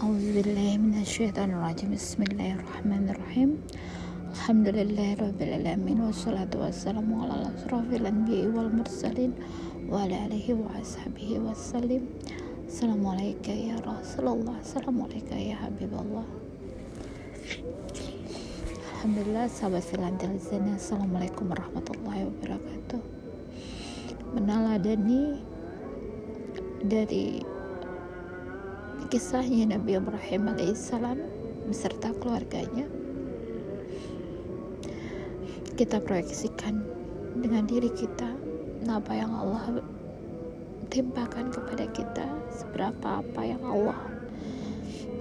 A'udzubillahiminasyaitonirrajim Bismillahirrahmanirrahim Alhamdulillahirrabbilalamin Wassalatu wassalamu ala asrafil anbiya wal mursalin Wa ala alihi wa ashabihi wassalim Assalamualaikum ya Rasulullah Assalamualaikum ya Habibullah Alhamdulillah sahabat filantil zina Assalamualaikum warahmatullahi wabarakatuh. Meneladani dari kisahnya Nabi Ibrahim alaihissalam beserta keluarganya. Kita proyeksikan dengan diri kita apa yang Allah timpakan kepada kita seberapa apa yang Allah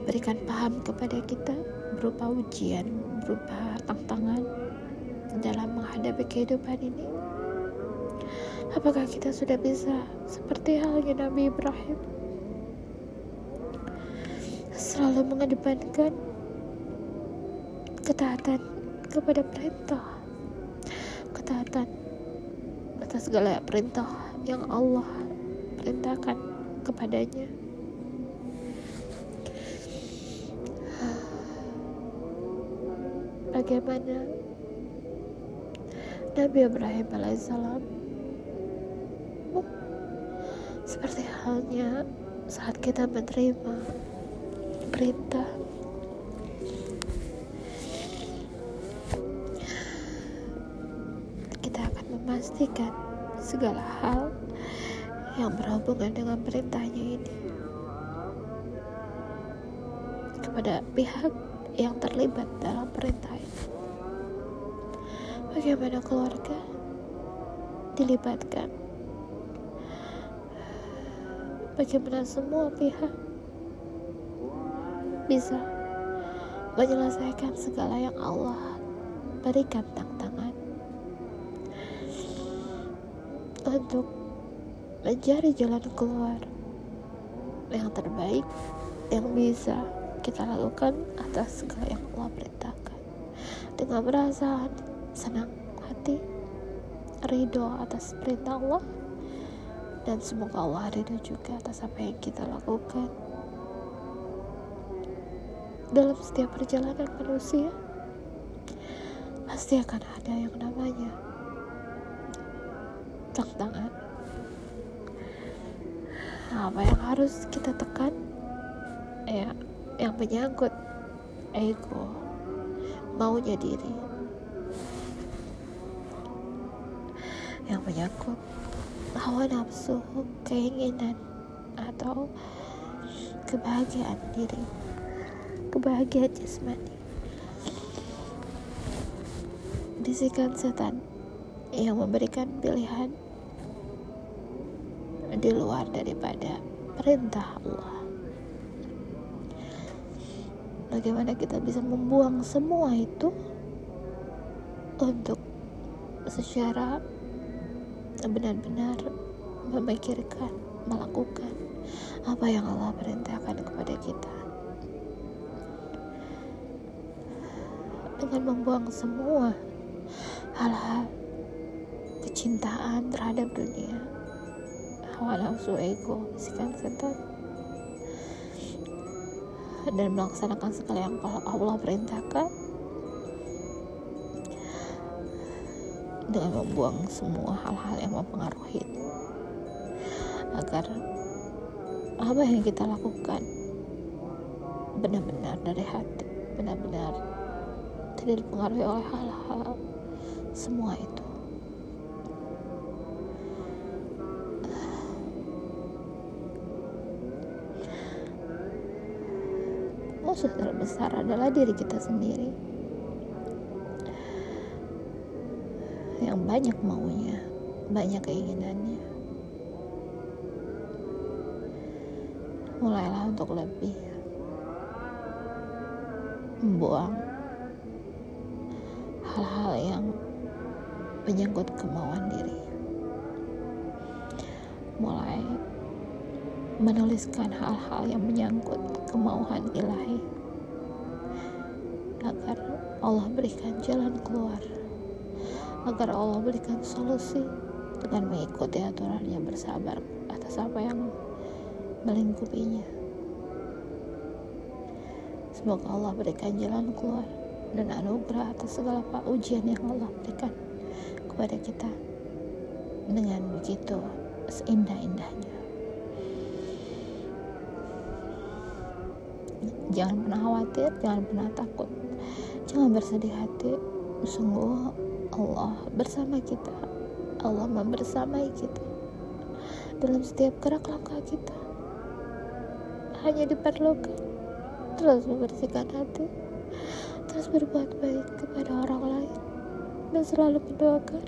berikan paham kepada kita berupa ujian berupa tantangan dalam menghadapi kehidupan ini. Apakah kita sudah bisa seperti halnya Nabi Ibrahim selalu mengedepankan ketaatan kepada perintah. Ketaatan atas segala perintah yang Allah perintahkan kepadanya. Bagaimana Nabi Ibrahim alaihissalam? Seperti halnya saat kita menerima perintah kita akan memastikan segala hal yang berhubungan dengan perintahnya ini kepada pihak yang terlibat dalam perintah ini. Bagaimana keluarga dilibatkan? Bagaimana semua pihak bisa menyelesaikan segala yang Allah berikan tantangan. Untuk mencari jalan keluar yang terbaik yang bisa kita lakukan atas segala yang Allah perintahkan. Dengan perasaan senang hati ridho atas perintah Allah dan semoga Allah ridho juga atas apa yang kita lakukan dalam setiap perjalanan manusia pasti akan ada yang namanya tantangan. Apa yang harus kita tekan? Ya yang menyangkut ego maunya diri. Yang menyangkut hawa nafsu keinginan atau kebahagiaan diri kebahagiaan jasmani. Bisikan setan yang memberikan pilihan di luar daripada perintah Allah. Bagaimana kita bisa membuang semua itu untuk secara benar-benar memikirkan melakukan apa yang Allah perintahkan kepada kita dengan membuang semua hal-hal kecintaan terhadap dunia. Hawa nafsu ego bisikan setan dan melaksanakan segala yang Allah perintahkan. Dengan membuang semua hal-hal yang mempengaruhi. Agar apa yang kita lakukan benar-benar dari hati benar-benar tidak dipengaruhi oleh hal-hal semua itu. Musuh terbesar adalah diri kita sendiri. Yang banyak maunya banyak keinginannya. Mulailah untuk lebih membuang hal-hal yang menyangkut kemauan diri. Mulai menuliskan hal-hal yang menyangkut kemauan ilahi. Agar Allah berikan jalan keluar. Agar Allah berikan solusi dengan mengikuti aturannya bersabar atas apa yang melingkupinya. Semoga Allah berikan jalan keluar dan anugerah atas segala ujian yang Allah berikan kepada kita dengan begitu seindah-indahnya. Jangan pernah khawatir jangan pernah takut jangan bersedih hati. Sungguh Allah bersama kita Allah membersamai kita. Dalam setiap gerak langkah kita hanya diperlukan terus membersihkan hati terus berbuat baik kepada orang lain dan selalu mendoakan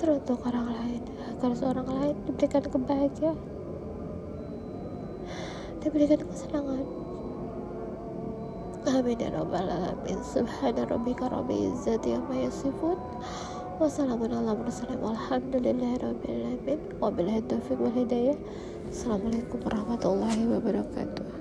teruntuk orang lain agar seorang lain diberikan kebahagiaan diberikan kesenangan. Amin ya rabbal alamin. Subhana rabbika rabbil izzati amma yasifun. Wassalamun ala mursalin walhamdulillahi rabbil alamin Wabillahi taufiq wal hidayah. Assalamualaikum warahmatullahi wabarakatuh